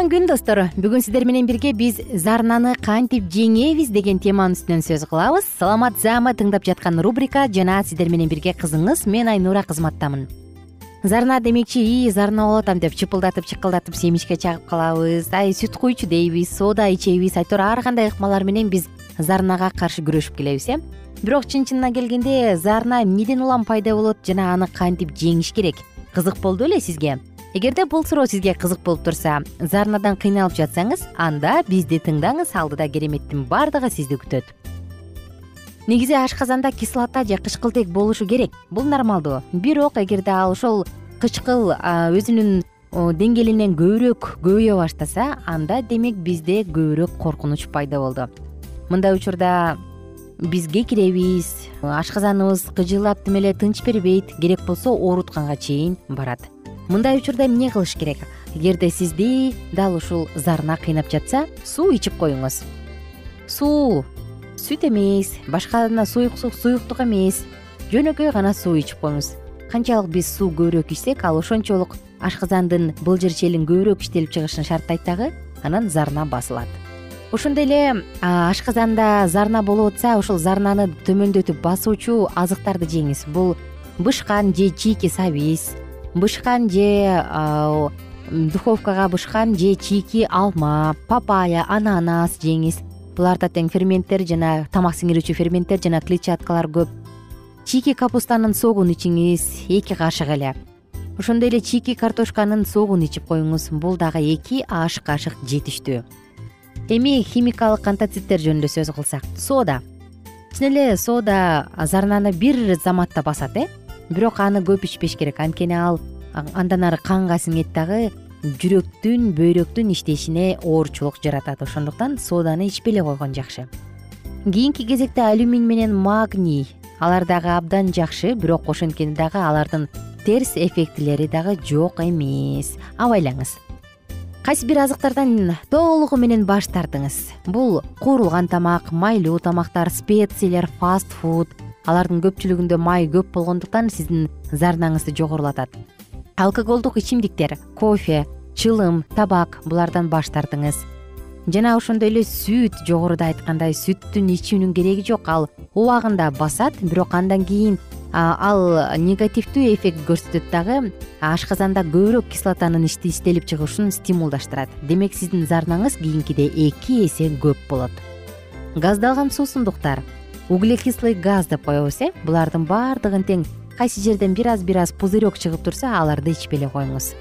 кутман күн достор. Бүгүн сиздер менен бирге биз зарнаны кантип жеңебиз? деген теманын үстүнөн сөз кылабыз. Саламат заама тыңдап жаткан рубрика жана сиздер менен бирге кызыңыз. Мен айнура кызматтамын. Зарна демекчи ии зарна болуп атам деп чыпылдатып чыкылдатып семишке чагып калабыз. Ай сүт куйчу дейбиз соода ичебиз. Айтор ар кандай ыкмалар менен биз зарнага каршы күрөшүп келебиз э? Бирок чын чынына келгенде зарна эмнеден улам пайда болот жана аны кантип жеңиш керек? Кызык болду беле сизге эгерде бул суроо сизге кызык болуп турса зарнадан кыйналып жатсаңыз анда бизди тыңдаңыз алдыда кереметтин баардыгы сизди күтөт. Негизи ашказанда кислота же кычкылтек болушу керек. Бул нормалдуу. Бирок эгерде ал ошол кычкыл өзүнүн деңгээлинен көбүрөөк көбөйө баштаса анда демек бизде көбүрөөк коркунуч пайда болду. Мындай учурда биз кекиребиз ашказаныбыз кыжыылап тим эле тынч бербейт. Керек болсо оорутканга чейин барат мындай учурда эмне кылыш керек? Эгерде сизди дал ушул зарна кыйнап жатса суу ичип коюңуз. Суу сүт эмес башка суюктук эмес. Жөнөкөй гана суу ичип коюңуз. Канчалык биз суу көбүрөөк ичсек ал ошончолук ашказандын былжыр челин көбүрөөк иштелип чыгышын шарттайт дагы анан зарна басылат. Ошондой эле ашказанда зарна болуп атса ушул зарнаны төмөндөтүп басуучу азыктарды жеңиз. Бул бышкан же чийки сабиз бышкан же духовкага бышкан же чийки алма папайя ананас жеңиз буларда тең ферменттер жана тамак сиңирүүчү ферменттер жана клетчаткалар көп. Чийки капустанын согун ичиңиз эки кашык эле. Ошондой эле чийки картошканын согун ичип коюңуз. Бул дагы эки аш кашык жетиштүү. Эми химикалык антоциттер жөнүндө сөз кылсак. Соода. Чын эле соода зарнаны бир заматта басат э бирок аны көп ичпеш керек. Анткени ал андан ары канга сиңет дагы жүрөктүн бөйрөктүн иштешине оорчулук жаратат. Ошондуктан сооданы ичпей эле койгон жакшы. Кийинки кезекте алюминий менен магний. Алар дагы абдан жакшы бирок ошенткени дагы алардын терс эффектилери дагы жок эмес. Абайлаңыз. Кайсы бир азыктардан толугу менен баш тартыңыз? Бул куурулган тамак майлуу тамактар специялер фаст фуд алардын көпчүлүгүндө май көп болгондуктан сиздин зарнаңызды жогорулатат. Алкоголдук ичимдиктер кофе чылым табак булардан баш тартыңыз. Жана ошондой эле сүт жогоруда айткандай сүттүн ичүүнүн кереги жок. Ал убагында басат бирок андан кийин ал негативдүү эффект көрсөтөт дагы ашказанда көбүрөөк кислотанын иштелип чыгышын стимулдаштырат. Демек сиздин зарнаңыз кийинкидей эки эсе көп болот. Газдалган суусундуктар углекислый газ деп коебуз э? Булардын баардыгын тең кайсы жерден бир аз бир аз пузырек чыгып турса аларды ичпей эле коюңуз.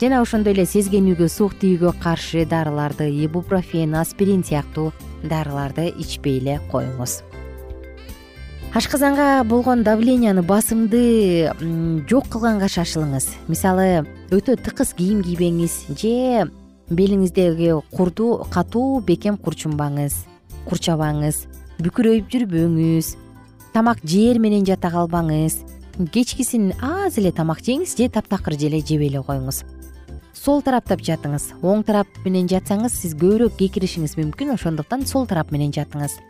Жана ошондой эле сезгенүүгө суук тийүүгө каршы дарыларды ибупрофен аспирин сыяктуу дарыларды ичпей эле коюңуз. Ашказанга болгон давленияны басымды жок кылганга шашылыңыз. Мисалы өтө тыкыз кийим кийбеңиз же белиңиздеги курду катуу бекем курчунбаңыз курчабаңыз бүкүрөйүп жүрбөңүз тамак жээр менен жата калбаңыз. Кечкисин аз эле тамак жеңиз же таптакыр эле жебей эле коюңуз. Сол тараптап жатыңыз оң тарап менен жатсаңыз сиз көбүрөөк кекиришиңиз мүмкүн ошондуктан сол тарап менен жатыңыз.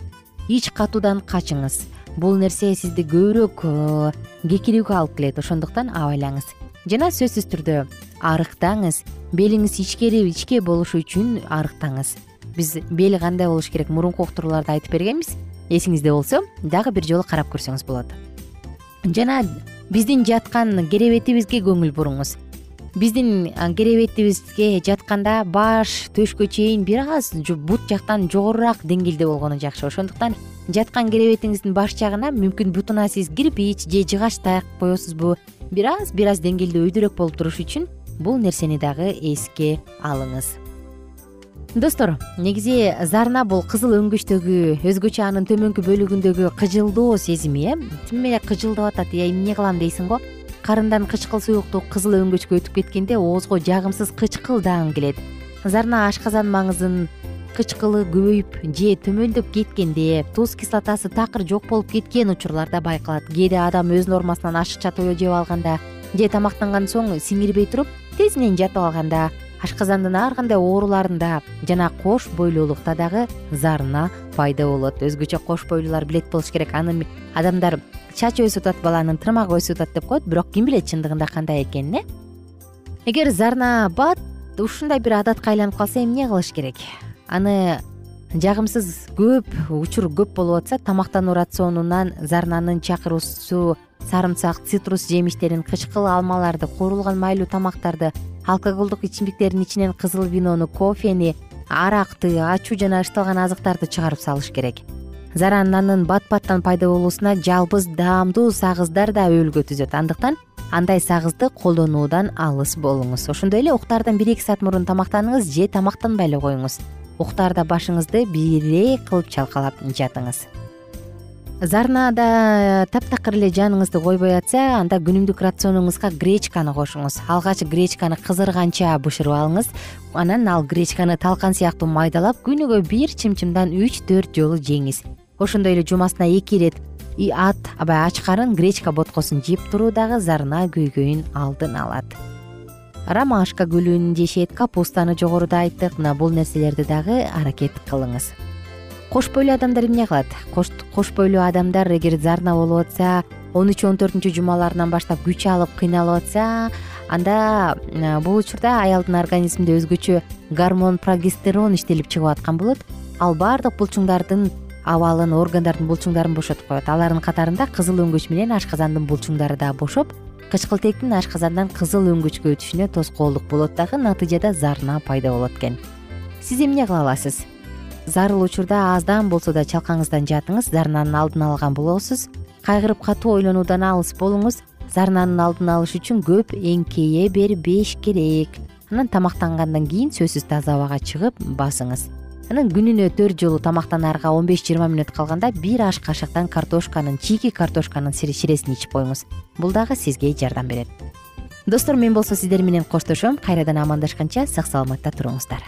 Ич катуудан качыңыз. Бул нерсе сизди көбүрөөк э, кекирүүгө алып келет ошондуктан абайлаңыз. Жана сөзсүз түрдө арыктаңыз. Белиңиз ичкери ичке болушу үчүн арыктаңыз биз бел кандай болуш керек? Мурунку уктурууларда айтып бергенбиз. Эсиңизде болсо дагы бир жолу карап көрсөңүз болот. Жана биздин жаткан керебетибизге көңүл буруңуз. Биздин керебетибизге жатканда баш төшкө чейин бир аз бут жактан жогорураак деңгээлде болгону жакшы. Ошондуктан жаткан керебетиңиздин баш жагына мүмкүн бутуна сиз кирпич же жыгач таяк коесузбу бир аз бир аз деңгээлде өйдөрөөк болуп турушу үчүн бул нерсени дагы эске алыңыз достор негизи зарна бул кызыл өңгөчтөгү өзгөчө анын төмөнкү бөлүгүндөгү кыжылдоо сезими э? Тим эле кыжылдап атат э эмне кылам дейсиң го карындан кычкыл суюктук кызыл өңгөчкө өтүп кеткенде оозго жагымсыз кычкыл даам келет. Зарна ашказан маңызын кычкылы көбөйүп же төмөндөп кеткенде туз кислотасы такыр жок болуп кеткен учурларда байкалат. Кээде адам өз нормасынан ашыкча тое жеп алганда же тамактанган соң сиңирбей туруп тезинен жатып алганда ашказандын ар кандай ооруларында жана кош бойлуулукта дагы зарна пайда болот. Өзгөчө кош бойлуулар билет болуш керек. Аны адамдар чачы өсүп атат баланын тырмагы өсүп атат деп коет бирок ким билет чындыгында кандай экенин э? Эгер зарна бат ушундай бир адатка айланып калса эмне кылыш керек? Аны жагымсыз көп учур көп болуп атса тамактануу рационунан зарнанын чакыруусу сарымсак цитрус жемиштерин кычкыл алмаларды куурулган майлуу тамактарды алкоголдук ичимдиктердин ичинен кызыл винону кофени аракты ачуу жана ычытылган азыктарды чыгарып салыш керек. Зарананын бат баттан пайда болуусуна жалбыз даамдуу сагыздар да өбөлгө түзөт. Андыктан андай сагызды колдонуудан алыс болуңуз. Ошондой эле уктаардан бир эки саат мурун тамактаныңыз же тамактанбай эле коюңуз. Уктаарда башыңызды бирээк кылып чалкалап жатыңыз зарнада таптакыр эле жаныңызды койбой атса анда күнүмдүк рационуңузга гречканы кошуңуз. Алгач гречканы кызырганча бышырып алыңыз. Анан ал гречканы талкан сыяктуу майдалап күнүгө бир чымчымдан үч төрт жолу жеңиз. Ошондой эле жумасына эки ирет ат аба ач карын гречка боткосун жеп туруу дагы зарна көйгөйүн алдын алат. Ромашка гүлүн жешет капустаны жогоруда айттык мына бул нерселерди дагы аракет кылыңыз кош бойлуу адамдар эмне кылат? Кош бойлуу адамдар эгер зарна болуп атса он үч он төртүнчү жумаларынан баштап күч алып кыйналып атса анда бул учурда аялдын организминде өзгөчө гормон прогестерон иштелип чыгып аткан болот. Ал баардык булчуңдардын абалын органдардын булчуңдарын бошотуп коет. Алардын катарында кызыл өңгөч менен ашказандын булчуңдары да бошоп кычкылтектин ашказандан кызыл өңгөчкө өтүшүнө тоскоолдук болот дагы натыйжада зарна пайда болот экен. Сиз эмне кыла аласыз зарыл учурда аздан болсо да чалкаңыздан жатыңыз зарнанын алдын алган болосуз. Кайгырып катуу ойлонуудан алыс болуңуз. Зарнанын алдын алыш үчүн көп эңкейе бербеш керек. Анан тамактангандан кийин сөзсүз таза абага чыгып басыңыз. Анан күнүнө төрт жолу тамактанаарга он беш жыйырма мүнөт калганда бир аш кашыктан картошканын чийки картошканын ширесин ичип коюңуз. Бул дагы сизге жардам берет. Достор мен болсо сиздер менен коштошом. Кайрадан амандашканча сак саламатта туруңуздар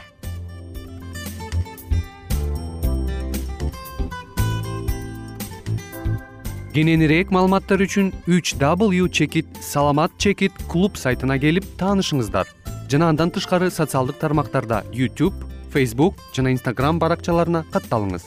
кененирээк маалыматтар үчүн үч w чекит саламат чекит клуб сайтына келип таанышыңыздар. Жана андан тышкары социалдык тармактарда youtube facebook жана instagram баракчаларына катталыңыз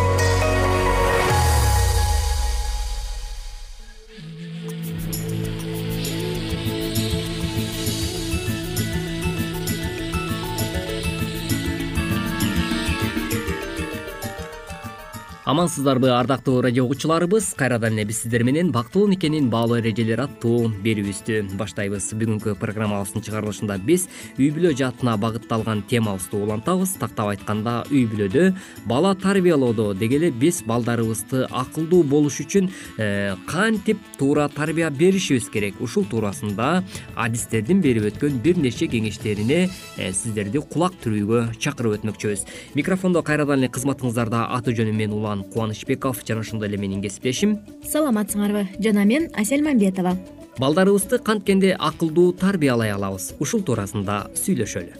амансыздарбы ардактуу радио угуучуларыбыз кайрадан эле биз сиздер менен бактылуу никенин баалуу эрежелери аттуу берүүбүздү баштайбыз. Бүгүнкү программабыздын чыгарылышында биз үй бүлө жаатына багытталган темабызды улантабыз. Тактап айтканда үй бүлөдө бала тарбиялоодо деги эле биз балдарыбызды акылдуу болуш үчүн э, кантип туура тарбия беришибиз керек? Ушул туурасында адистердин берип өткөн бир нече кеңештерине э, сиздерди кулак түрүүгө чакырып өтмөкчүбүз. Микрофондо кайрадан эле кызматыңыздарда аты жөнүм мен улан кубанычбеков жана ошондой эле менин кесиптешим. Саламатсыңарбы жана мен асель мамбетова. Балдарыбызды канткенде акылдуу тарбиялай алабыз. Ушул туурасында сүйлөшөлү.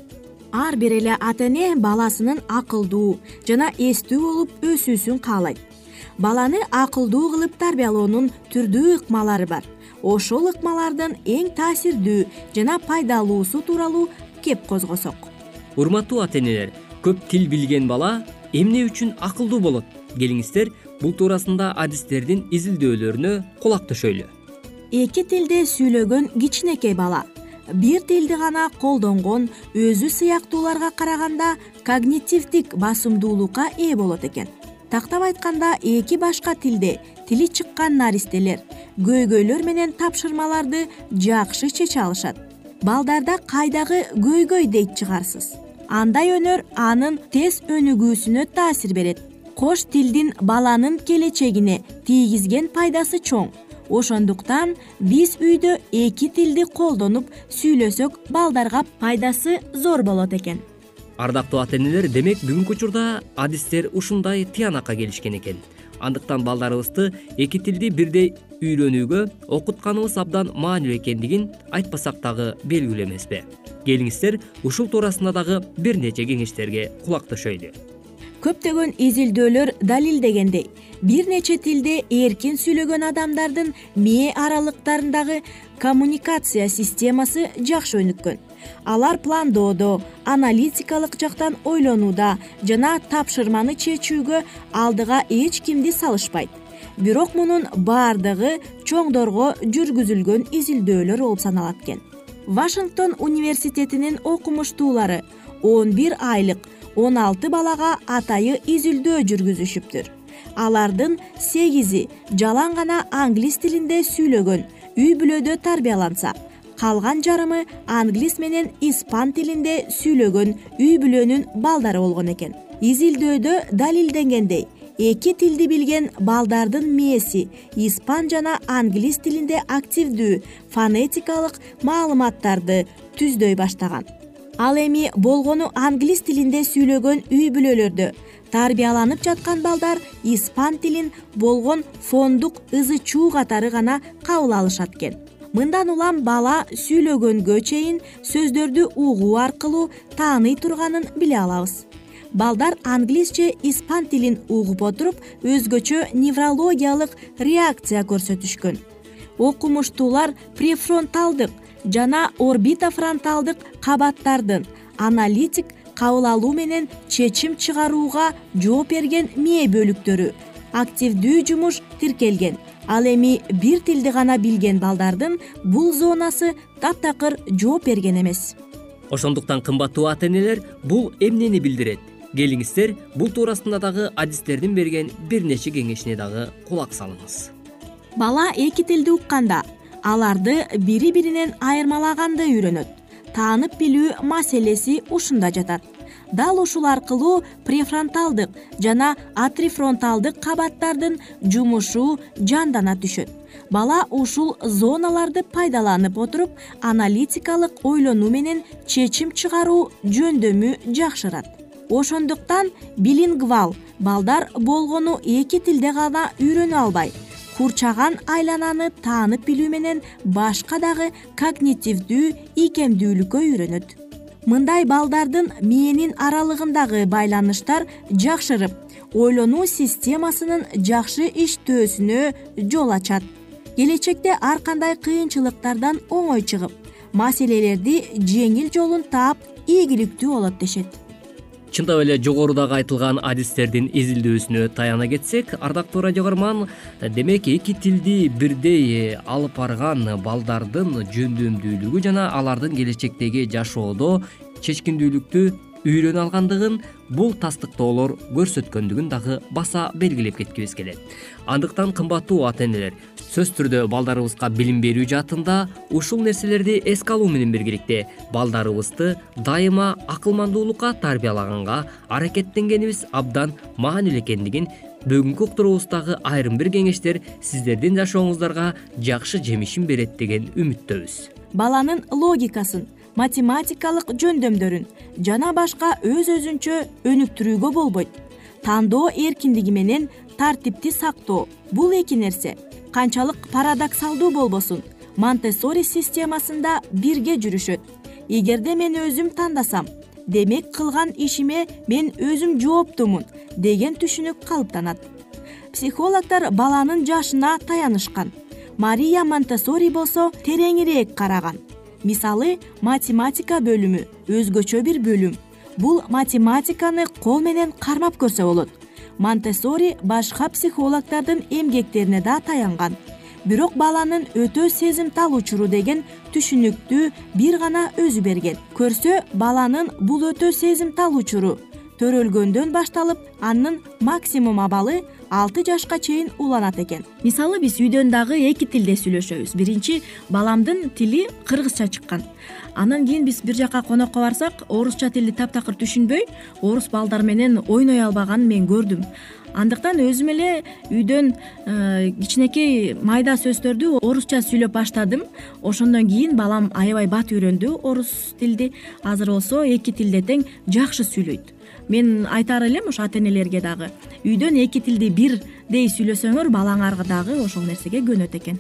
Ар бир эле ата эне баласынын акылдуу жана эстүү болуп өсүүсүн каалайт. Баланы акылдуу кылып тарбиялоонун түрдүү ыкмалары бар. Ошол ыкмалардын эң таасирдүү жана пайдалуусу тууралуу кеп козгосок. Урматтуу ата энелер көп тил билген бала эмне үчүн акылдуу болот келиңиздер бул туурасында адистердин изилдөөлөрүнө кулак төшөйлү. Эки тилде сүйлөгөн кичинекей бала. Бир тилди гана колдонгон өзү сыяктууларга караганда когнитивдик басымдуулукка ээ болот экен. Тактап айтканда эки башка тилде тили чыккан наристелер көйгөйлөр менен тапшырмаларды жакшы чече алышат. Балдарда кайдагы көйгөй дейт чыгарсыз. Андай өнөр анын тез өнүгүүсүнө таасир берет кош тилдин баланын келечегине тийгизген пайдасы чоң. Ошондуктан биз үйдө эки тилди колдонуп сүйлөсөк балдарга пайдасы зор болот экен. Ардактуу ата энелер демек бүгүнкү учурда адистер ушундай тыянакка келишкен экен. Андыктан балдарыбызды эки тилди бирдей үйрөнүүгө окутканыбыз абдан маанилүү экендигин айтпасак дагы белгилүү эмеспи келиңиздер ушул туурасында дагы бир нече кеңештерге кулак төшөйлү көптөгөн изилдөөлөр далилдегендей. Бир нече тилде эркин сүйлөгөн адамдардын мээ аралыктарындагы коммуникация системасы жакшы өнүккөн алар пландоодо аналитикалык жактан ойлонууда жана тапшырманы чечүүгө алдыга эч кимди салышпайт. Бирок мунун баардыгы чоңдорго жүргүзүлгөн изилдөөлөр болуп саналат экен. Вашингтон университетинин окумуштуулары он бир айлык он алты балага атайы изилдөө жүргүзүшүптүр. Алардын сегизи жалаң гана англис тилинде сүйлөгөн үй бүлөдө тарбияланса калган жарымы англис менен испан тилинде сүйлөгөн үй бүлөнүн балдары болгон экен. Изилдөөдө далилденгендей эки тилди билген балдардын мээси испан жана англис тилинде активдүү фонетикалык маалыматтарды түздөй баштаган ал эми болгону англис тилинде сүйлөгөн үй бүлөлөрдө. Тарбияланып жаткан балдар испан тилин болгон фондук ызы чуу катары гана кабыл алышат экен. Мындан улам бала сүйлөгөнгө чейин сөздөрдү угуу аркылуу тааный турганын биле алабыз. Балдар англисче испан тилин угуп отуруп өзгөчө неврологиялык реакция көрсөтүшкөн. Окумуштуулар префронталдык жана орбитофронталдык кабаттардын аналитик кабыл алуу менен чечим чыгарууга жооп берген мээ бөлүктөрү активдүү жумуш тиркелген. Ал эми бир тилди гана билген балдардын бул зонасы таптакыр жооп берген эмес. Ошондуктан кымбаттуу ата энелер бул эмнени билдирет? Келиңиздер бул туурасында дагы адистердин берген бир нече кеңешине дагы кулак салыңыз. Бала эки тилди укканда аларды бири биринен айырмалаганды үйрөнөт. Таанып билүү маселеси ушунда жатат. Дал ушул аркылуу префронталдык жана атрифронталдык кабаттардын жумушу жандана түшөт. Бала ушул зоналарды пайдаланып отуруп аналитикалык ойлонуу менен чечим чыгаруу жөндөмү жакшырат. Ошондуктан билингвал балдар болгону эки тилде гана үйрөнө албай курчаган айлананы таанып билүү менен башка дагы когнитивдүү ийкемдүүлүккө үйрөнөт. Мындай балдардын мээнин аралыгындагы байланыштар жакшырып ойлонуу системасынын жакшы иштөөсүнө жол ачат. Келечекте ар кандай кыйынчылыктардан оңой чыгып маселелерди жеңил жолун таап ийгиликтүү болот дешет чындап эле жогорудагы айтылган адистердин изилдөөсүнө таяна кетсек ардактуу радио каарман демек эки тилди бирдей алып барган балдардын жөндөмдүүлүгү жана алардын келечектеги жашоодо чечкиндүүлүктү үйрөнө алгандыгын бул тастыктоолор көрсөткөндүгүн дагы баса белгилеп кеткибиз келет. Андыктан кымбаттуу ата энелер сөзсүз түрдө балдарыбызга билим берүү жаатында ушул нерселерди эске алуу менен биргеликте балдарыбызды дайыма акылмандуулукка тарбиялаганга аракеттенгенибиз абдан маанилүү экендигин бүгүнкү уктуруубуздагы айрым бир кеңештер сиздердин жашооңуздарга жакшы жемишин берет деген үмүттөбүз. Баланын логикасын математикалык жөндөмдөрүн жана башка өз өзүнчө өнүктүрүүгө болбойт. Тандоо эркиндиги менен тартипти сактоо. Бул эки нерсе канчалык парадоксалдуу болбосун. Монтесори системасында бирге жүрүшөт. Эгерде мен өзүм тандасам демек кылган ишиме мен өзүм жооптумун деген түшүнүк калыптанат. Психологдор баланын жашына таянышкан. Мария монтесори болсо тереңирээк караган мисалы математика бөлүмү өзгөчө бир бөлүм. Бул математиканы кол менен кармап көрсө болот. Монтесори башка психологдордун эмгектерине да таянган. Бирок баланын өтө сезимтал учуру деген түшүнүктү бир гана өзү берген. Көрсө баланын бул өтө сезимтал учуру. Төрөлгөндөн башталып анын максимум абалы алты жашка чейин уланат экен. Мисалы биз үйдөн дагы эки тилде сүйлөшөбүз. Биринчи баламдын тили кыргызча чыккан. Анан кийин биз бир жака конокко барсак орусча тилди таптакыр түшүнбөй орус балдар менен ойной албаганын мен көрдүм. Андыктан өзүм эле үйдөн э, кичинекей майда сөздөрдү орусча сүйлөп баштадым. Ошондон кийин балам аябай бат үйрөндү орус тилди. Азыр болсо эки тилде тең жакшы сүйлөйт мен айтаар элем ошо ата энелерге дагы. Үйдөн эки тилди бирдей сүйлөсөңөр балаңар дагы ошол нерсеге көнөт экен.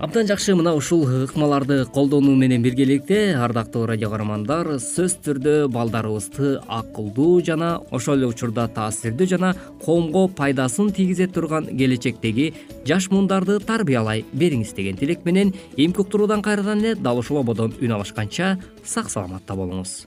Абдан жакшы мына ушул ыкмаларды колдонуу менен биргеликте ардактуу радио каармандар сөзсүз түрдө балдарыбызды акылдуу жана ошол эле учурда таасирдүү жана коомго пайдасын тийгизе турган келечектеги жаш муундарды тарбиялай бериңиз деген тилек менен эмки уктуруудан кайрадан эле дал ушул ободон үн алышканча сак саламатта болуңуз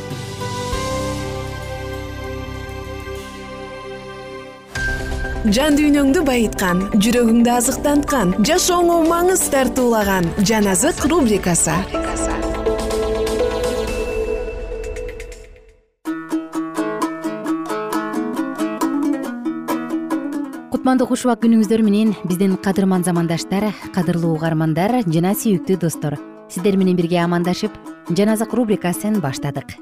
жан дүйнөңдү байыткан жүрөгүңдү азыктанткан жашооңо маңыз тартуулаган жан азык рубрикасы. Кутмандуу хуш убак күнүңүздөр менен биздин кадырман замандаштар кадырлуу угармандар жана сүйүктүү достор. Сиздер менен бирге амандашып жан азык рубрикасын баштадык.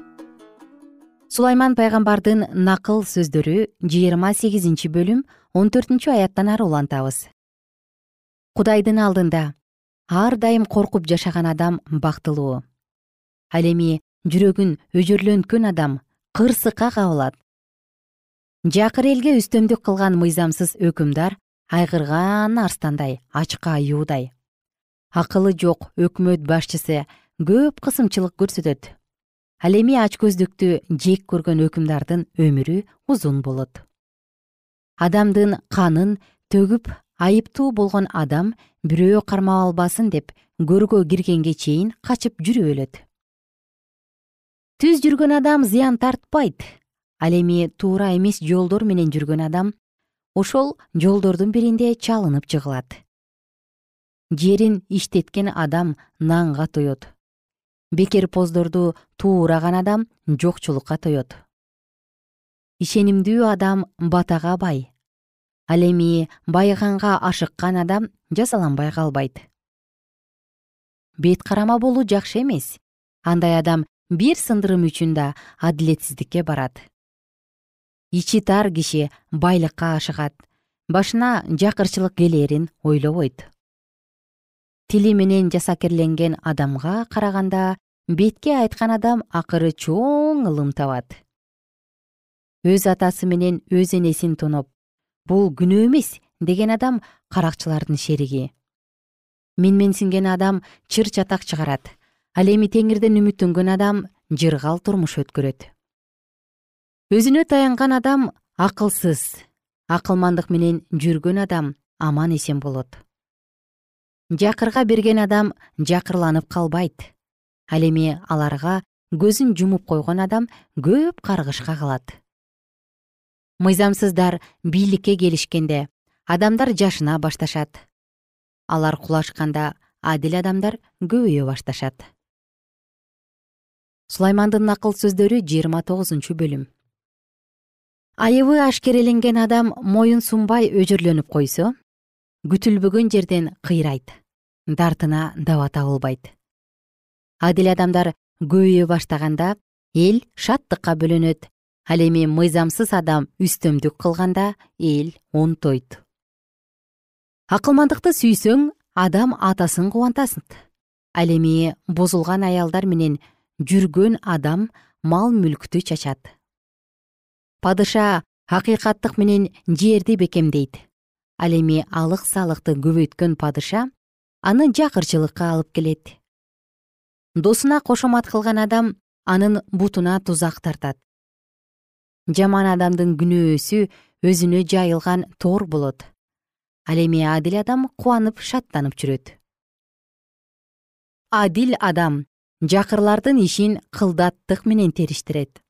Сулайман пайгамбардын накыл сөздөрү жыйырма сегизинчи бөлүм он төртүнчү аяттан ары улантабыз. Кудайдын алдында ар дайым коркуп жашаган адам бактылуу. Ал эми жүрөгүн өжөрлөнткөн адам кырсыкка кабылат. Жакыр элге үстөмдүк кылган мыйзамсыз өкүмдар айгырган арстандай ачка аюудай акылы жок өкмөт башчысы көп кысымчылык көрсөтөт. Ал эми ач көздүктү жек көргөн өкүмдардын өмүрү узун болот адамдын канын төгүп айыптуу болгон адам бирөө кармап албасын деп көргө киргенге чейин качып жүрүп өлөт. Түз жүргөн адам зыян тартпайт. Ал эми туура эмес жолдор менен жүргөн адам ошол жолдордун биринде чалынып жыгылат жерин иштеткен адам нанга тоет бекер поздорду туураган адам жокчулукка тоет ишенимдүү адам батага бай ал эми байыганга ашыккан адам жазаланбай калбайт. Бет карама болуу жакшы эмес. Андай адам бир сындырым үчүн да адилетсиздикке барат. Ичи тар киши байлыкка ашыгат. Башына жакырчылык келээрин ойлобойт. Тили менен жасакерленген адамга караганда бетке айткан адам акыры чоң ылым табат. Өз атасы менен өз энесин тоноп бул күнөө эмес деген адам каракчылардын шериги. Менменсинген адам чыр чатак чыгарат ал эми теңирден үмүттөнгөн адам жыргал турмуш өткөрөт өзүнө таянган адам акылсыз акылмандык менен жүргөн адам аман эсен болот. Жакырга берген адам жакырланып калбайт ал эми аларга көзүн жумуп койгон адам көп каргышка калат мыйзамсыздар бийликке келишкенде. Адамдар жашына башташат. Алар кулашканда адил адамдар көбөйө башташат. Сулаймандын акыл сөздөрү жыйырма тогузунчу бөлүм. Айыбы ашкереленген адам моюн сунбай өжөрлөнүп койсо күтүлбөгөн жерден кыйрайт дартына даба табылбайт. Адил адамдар көбөйө баштаганда эл шаттыкка бөлөнөт ал эми мыйзамсыз адам үстөмдүк кылганда эл онтойт. Акылмандыкты сүйсөң адам атасын кубантасың ал эми бузулган аялдар менен жүргөн адам мал мүлктү чачат. Падыша акыйкаттык менен жерди бекемдейт. Ал эми алык салыкты көбөйткөн падыша аны жакырчылыкка алып келет. Досуна кошомат кылган адам анын бутуна тузак тартат жаман адамдын күнөөсү өзүнө жайылган тор болот. Ал эми адил адам кубанып шаттанып жүрөт. Адил адам жакырлардын ишин кылдаттык менен териштирет.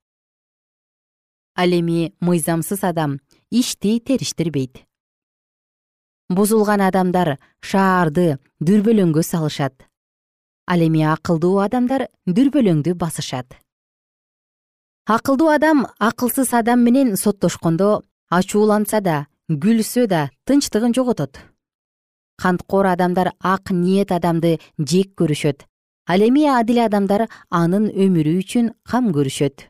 Ал эми мыйзамсыз адам ишти териштирбейт. Бузулган адамдар шаарды дүрбөлөңгө салышат. Ал эми акылдуу адамдар дүрбөлөңдү басышат акылдуу адам акылсыз адам менен соттошкондо ачууланса да күлсө да тынчтыгын жоготот. Канткор адамдар ак ниет адамды жек көрүшөт ал эми адил адамдар анын өмүрү үчүн кам көрүшөт.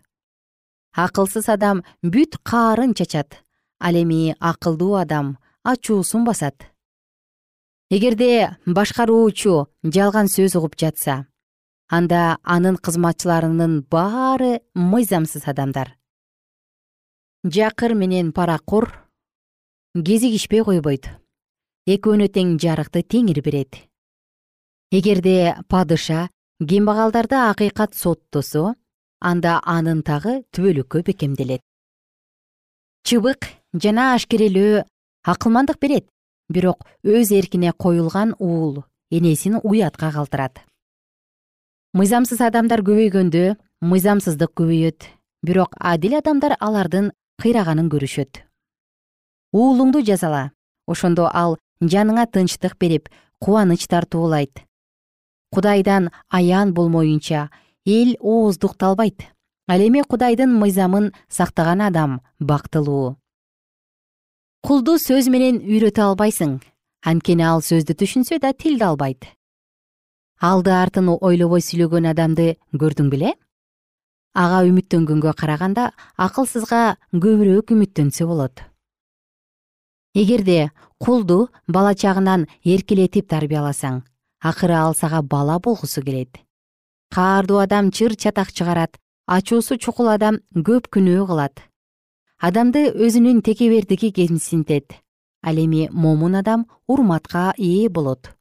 Акылсыз адам бүт каарын чачат ал эми акылдуу адам ачуусун басат. Эгерде башкаруучу жалган сөз угуп жатса анда анын кызматчыларынын баары мыйзамсыз адамдар. Жакыр менен паракур кезигишпей койбойт. Экөөнө тең жарыкты теңир берет. Эгерде падыша кембагалдарды акыйкат соттосо анда анын тагы түбөлүккө бекемделет чыбык жана ашкерелөө акылмандык берет бирок өз эркине коюлган уул энесин уятка калтырат мыйзамсыз адамдар көбөйгөндө мыйзамсыздык көбөйөт. Бирок адил адамдар алардын кыйраганын көрүшөт. Уулуңду жазала ошондо ал жаныңа тынчтык берип кубаныч тартуулайт. Кудайдан аян болмоюнча эл ооздукталбайт. Ал эми кудайдын мыйзамын сактаган адам бактылуу. Кулду сөз менен үйрөтө албайсың. Анткени ал сөздү түшүнсө да тилди албайт алды артын ойлобой сүйлөгөн адамды көрдүң беле? Ага үмүттөнгөнгө караганда акылсызга көбүрөөк үмүттөнсө болот. Эгерде кулду бала чагынан эркелетип тарбияласаң акыры ал сага бала болгусу келет. Каардуу адам чыр чатак чыгарат ачуусу чукул адам көп күнөө кылат. Адамды өзүнүн текебердиги кемсинтет ал эми момун адам урматка ээ болот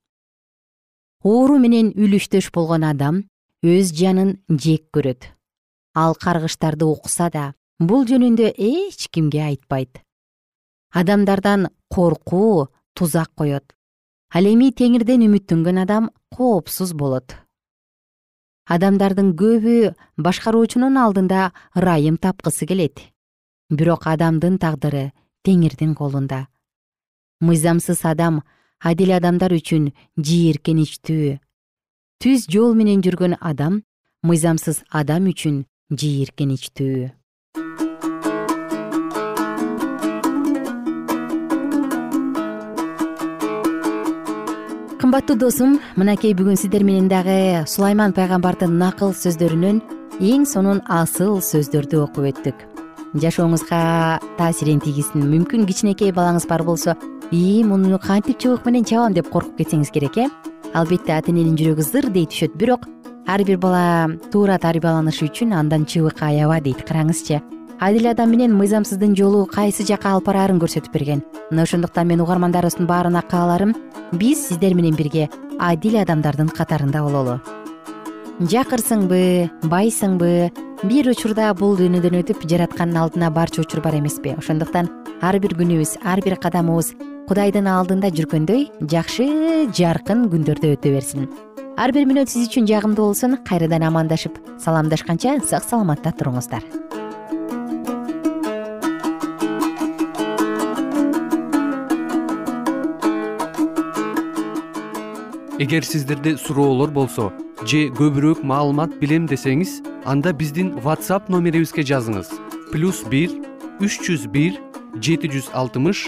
оору менен үлүштөш болгон адам өз жанын жек көрөт. Ал каргыштарды укса да бул жөнүндө эч кимге айтпайт. Адамдардан коркуу тузак коет. Ал эми теңирден үмүттөнгөн адам коопсуз болот. Адамдардын көбү башкаруучунун алдында ырайым тапкысы келет. Бирок адамдын тагдыры теңирдин колунда. Мыйзамсыз адам адил адамдар үчүн жийиркеничтүү түз жол менен жүргөн адам мыйзамсыз адам үчүн жийиркеничтүү кымбаттуу досум мынакей бүгүн сиздер менен дагы сулайман пайгамбардын накыл сөздөрүнөн эң сонун асыл сөздөрдү окуп өттүк. Жашооңузга таасирин тийгизсин мүмкүн кичинекей балаңыз бар болсо ии муну кантип чыбык менен чабам деп коркуп кетсеңиз керек э? Албетте ата эненин жүрөгү зыр дей түшөт бирок ар бир бала туура тарбияланышы үчүн андан чыбык аяба дейт караңызчы. Адил адам менен мыйзамсыздын жолу кайсы жакка алып бараарын көрсөтүп берген. Мына ошондуктан мен угармандарыбыздын баарына кааларым биз сиздер менен бирге адил адамдардын катарында бололу. Жакырсыңбы байсыңбы бир учурда бул дүйнөдөн өтүп жараткандын алдына барчу учур бар эмеспи. Ошондуктан ар бир күнүбүз ар бир кадамыбыз кудайдын алдында жүргөндөй жакшы жаркын күндөрдө өтө берсин. Ар бир мүнөт сиз үчүн жагымдуу болсун кайрадан амандашып саламдашканча сак саламатта туруңуздар. Эгер сиздерде суроолор болсо же көбүрөөк маалымат билем десеңиз анда биздин whatsapp номерибизге жазыңыз. Плюс бир үч жүз бир жети жүз алтымыш